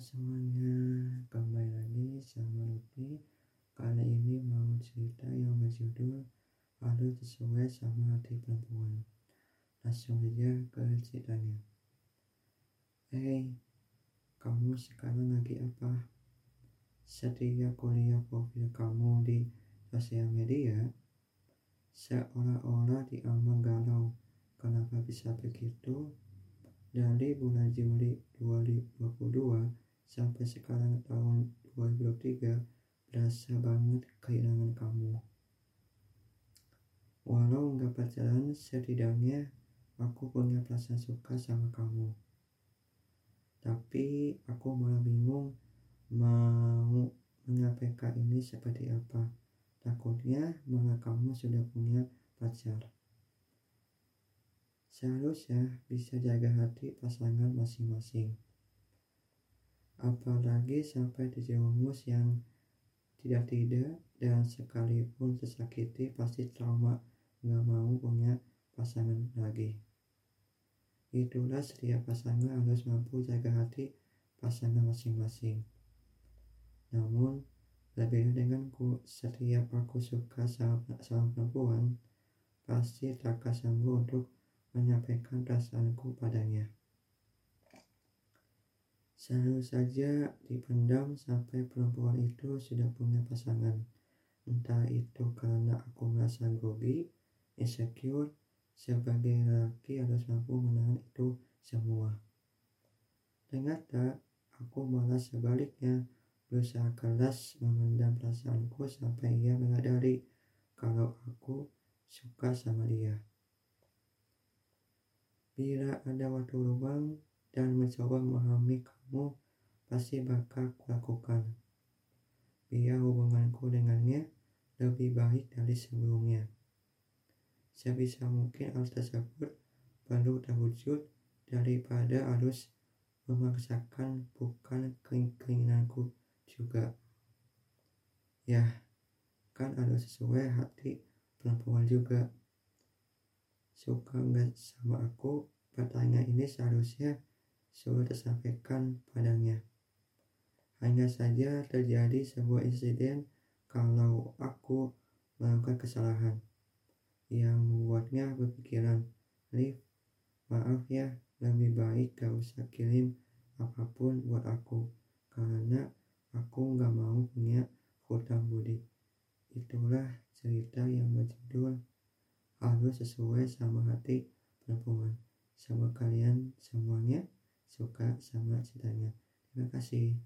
semuanya, kembali lagi sama Lutfi Kali ini mau cerita yang berjudul Harus sesuai sama hati perempuan. Langsung aja ke ceritanya. Hei, kamu sekarang lagi apa? Setiap kuliah profil kamu di sosial media? Seolah-olah diambang galau. Kenapa bisa begitu? Dari bulan Juli 2022 sampai sekarang tahun 2023 berasa banget kehilangan kamu. Walau nggak pacaran, setidaknya aku punya perasaan suka sama kamu. Tapi aku malah bingung mau menyampaikan ini seperti apa. Takutnya malah kamu sudah punya pacar. Seharusnya bisa jaga hati pasangan masing-masing. Apalagi sampai dijerumus yang tidak-tidak dan sekalipun tersakiti pasti trauma gak mau punya pasangan lagi. Itulah setiap pasangan harus mampu jaga hati pasangan masing-masing. Namun, lebih denganku setiap aku suka sama, sama perempuan, pasti tak sanggup untuk menyampaikan perasaanku padanya. Selalu saja dipendam sampai perempuan itu sudah punya pasangan. Entah itu karena aku merasa grogi, insecure, sebagai laki harus mampu menahan itu semua. Ternyata aku malah sebaliknya berusaha keras memendam perasaanku sampai ia menyadari kalau aku suka sama dia. Bila ada waktu luang dan mencoba memahami kamu, pasti bakal kulakukan. Biar hubunganku dengannya lebih baik dari sebelumnya. Sebisa mungkin hal tersebut perlu terwujud daripada harus memaksakan bukan keinginanku juga. Ya, kan harus sesuai hati perempuan juga suka nggak sama aku pertanyaan ini seharusnya sudah tersampaikan padanya. Hanya saja terjadi sebuah insiden kalau aku melakukan kesalahan yang membuatnya berpikiran Liv maaf ya lebih baik gak usah kirim apa pun buat aku karena aku gak mau punya hutang budi itulah cerita yang berjudul harus sesuai sama hati perempuan. Sama kalian semuanya suka sama ceritanya. Terima kasih